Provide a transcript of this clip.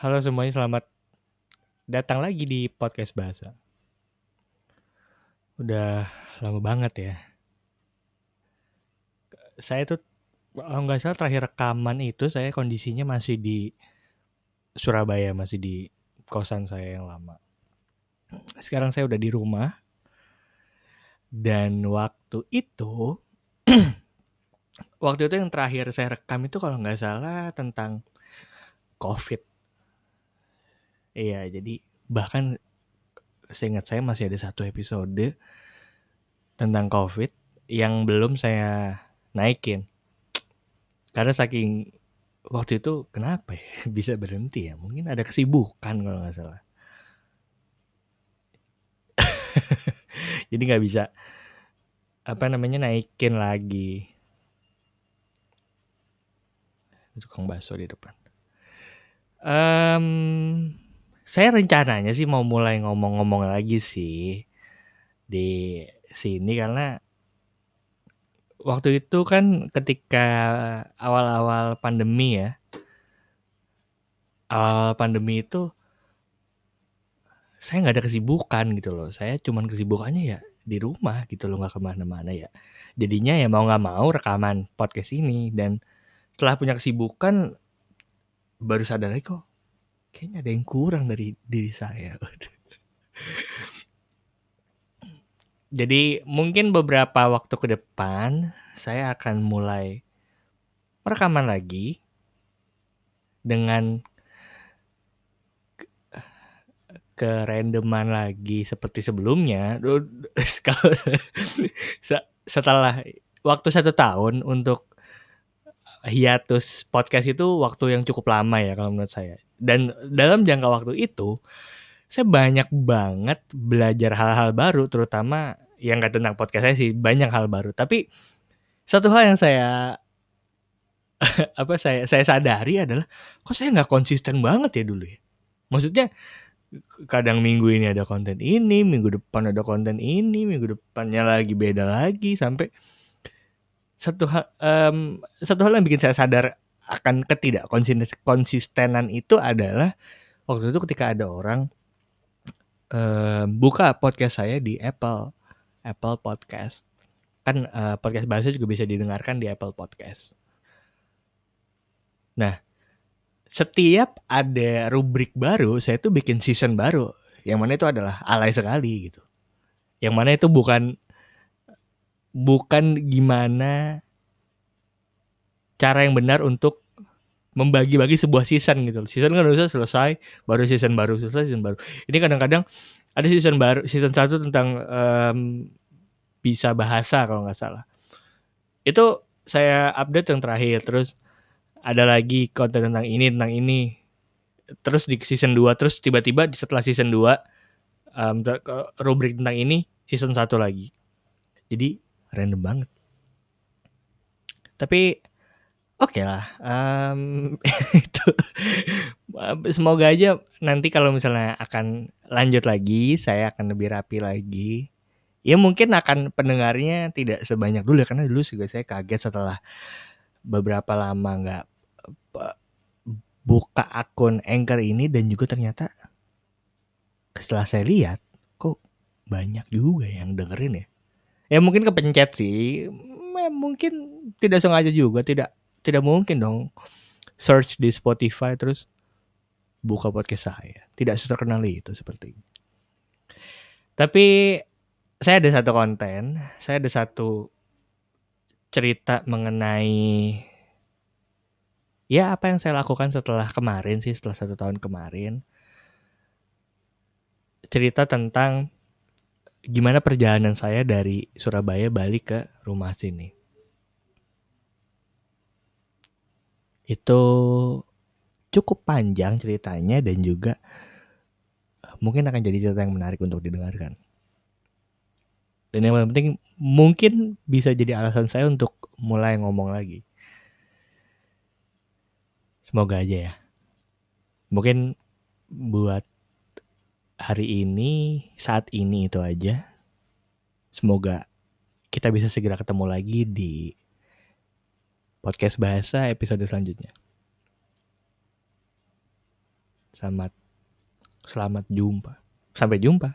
Halo semuanya, selamat datang lagi di podcast bahasa. Udah lama banget ya. Saya tuh kalau nggak salah terakhir rekaman itu saya kondisinya masih di Surabaya, masih di kosan saya yang lama. Sekarang saya udah di rumah. Dan waktu itu waktu itu yang terakhir saya rekam itu kalau nggak salah tentang COVID Iya, jadi bahkan seingat saya masih ada satu episode tentang COVID yang belum saya naikin. Karena saking waktu itu kenapa ya bisa berhenti ya? Mungkin ada kesibukan kalau nggak salah. jadi nggak bisa apa namanya naikin lagi. Tukang bakso di depan. Um, saya rencananya sih mau mulai ngomong-ngomong lagi sih di sini karena waktu itu kan ketika awal-awal pandemi ya awal pandemi itu saya nggak ada kesibukan gitu loh. Saya cuman kesibukannya ya di rumah gitu loh nggak ke mana-mana ya. Jadinya ya mau nggak mau rekaman podcast ini dan setelah punya kesibukan baru sadar kok kayaknya ada yang kurang dari diri saya. Jadi mungkin beberapa waktu ke depan saya akan mulai rekaman lagi dengan kerandoman lagi seperti sebelumnya. Setelah waktu satu tahun untuk hiatus podcast itu waktu yang cukup lama ya kalau menurut saya. Dan dalam jangka waktu itu saya banyak banget belajar hal-hal baru terutama yang gak tentang podcast saya sih banyak hal baru. Tapi satu hal yang saya apa saya saya sadari adalah kok saya nggak konsisten banget ya dulu ya? Maksudnya kadang minggu ini ada konten ini minggu depan ada konten ini minggu depannya lagi beda lagi sampai satu hal um, satu hal yang bikin saya sadar akan ketidak konsistenan itu adalah waktu itu ketika ada orang uh, buka podcast saya di Apple Apple Podcast kan uh, podcast bahasa juga bisa didengarkan di Apple Podcast. Nah, setiap ada rubrik baru, saya tuh bikin season baru. Yang mana itu adalah alay sekali gitu. Yang mana itu bukan bukan gimana cara yang benar untuk membagi-bagi sebuah season gitu. Season kan udah selesai, baru season baru selesai season baru. Ini kadang-kadang ada season baru, season satu tentang um, bisa bahasa kalau nggak salah. Itu saya update yang terakhir, terus ada lagi konten tentang ini tentang ini. Terus di season 2, terus tiba-tiba setelah season 2 um, rubrik tentang ini season satu lagi. Jadi random banget. Tapi Oke lah, um, itu semoga aja nanti kalau misalnya akan lanjut lagi, saya akan lebih rapi lagi. Ya mungkin akan pendengarnya tidak sebanyak dulu ya karena dulu juga saya kaget setelah beberapa lama nggak buka akun Anchor ini dan juga ternyata setelah saya lihat kok banyak juga yang dengerin ya. Ya mungkin kepencet sih, mungkin tidak sengaja juga, tidak tidak mungkin dong search di Spotify terus buka podcast saya. Tidak terkenal itu seperti ini. Tapi saya ada satu konten, saya ada satu cerita mengenai ya apa yang saya lakukan setelah kemarin sih, setelah satu tahun kemarin. Cerita tentang gimana perjalanan saya dari Surabaya balik ke rumah sini. itu cukup panjang ceritanya dan juga mungkin akan jadi cerita yang menarik untuk didengarkan. Dan yang paling penting mungkin bisa jadi alasan saya untuk mulai ngomong lagi. Semoga aja ya. Mungkin buat hari ini, saat ini itu aja. Semoga kita bisa segera ketemu lagi di podcast bahasa episode selanjutnya. Selamat selamat jumpa. Sampai jumpa.